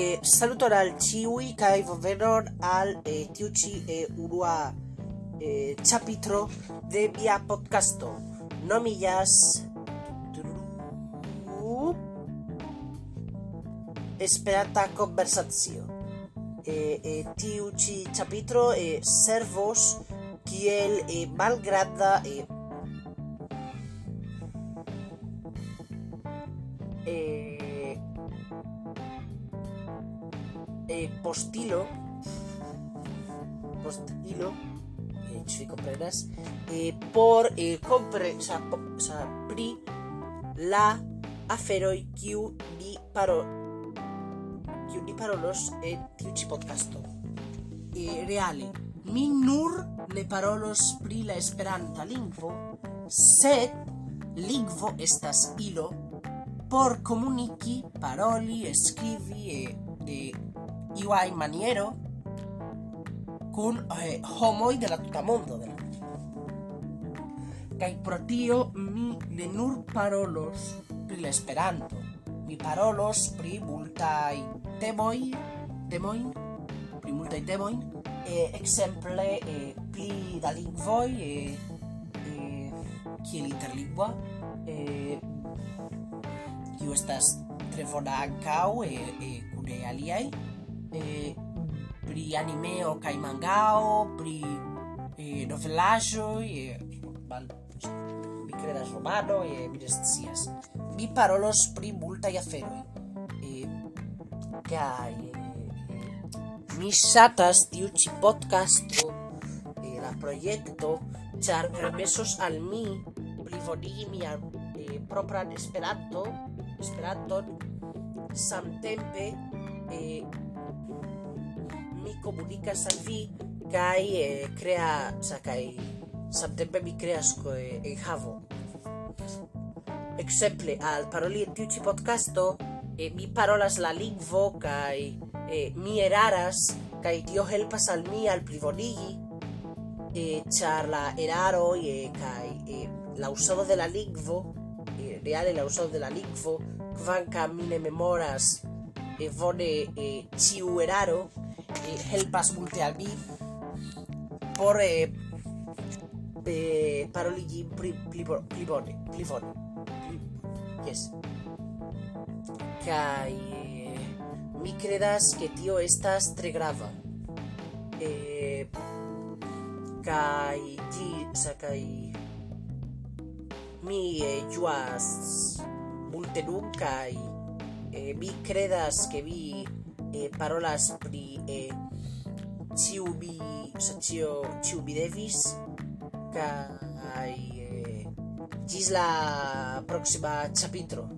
eh, saluton al ciui kai venor al eh, tiu ci eh, unua eh, de via podcasto. Nomillas esperanta conversazio eh, eh, tiu ci chapitro eh, servos kiel eh, malgranda eh, eh, eh, postilo postilo eh, comprenas eh, por eh, compre o sea, po, o sea, pri la aferoi kiu ni paro kiu ni parolos en tiu ci podcasto. Eh, reale mi nur ne parolos pri la esperanta lingvo sed lingvo estas ilo por comuniki, paroli, escrivi e de iuai maniero kun eh, homoi de la tuta mondo de la Kai pro tio mi ne nur parolos pri la Esperanto. Mi parolos pri multaj temoj, temoj, pri multaj temoj, eh, exemple eh, pli da lingvoj, eh, eh, kiel interlingua, eh, kiu estas tre bona ankaŭ e, e kune aliaj e, pri animeo kaj mangao pri e, novelaĵoj e, mal, mi kredas romano e mi ne scias mi parolos pri multaj aferoj kaj e, mi ŝatas tiu ĉi podcasto la projekto ĉar permesos al mi plibonigi mian propran Esperanto Esperanton samtempe eh, comunicas al vi kaj eh, kreas kaj samtempe mi kreas eh, enhavon exemple al paroli en tiu ci podcasto eh, mi parolas la lingvo kai eh, mi eraras kai tio helpas al mi al plibonigi eh, charla la e eh, kaj eh, la usado de la lingvo eh, reale la usado de la lingvo kvankam mi ne memoras eh, vone eh, ciu eraro helpas multe al mi por eh, eh, paroligi pli, pli, pli bone pli bone pli, yes kai eh, mi credas que tio estas tre grava eh, sa kai mi eh, multe nun eh, mi credas que vi eh, parolas pri eh, sa cio ciu mi devis kai eh, gis la proxima chapitro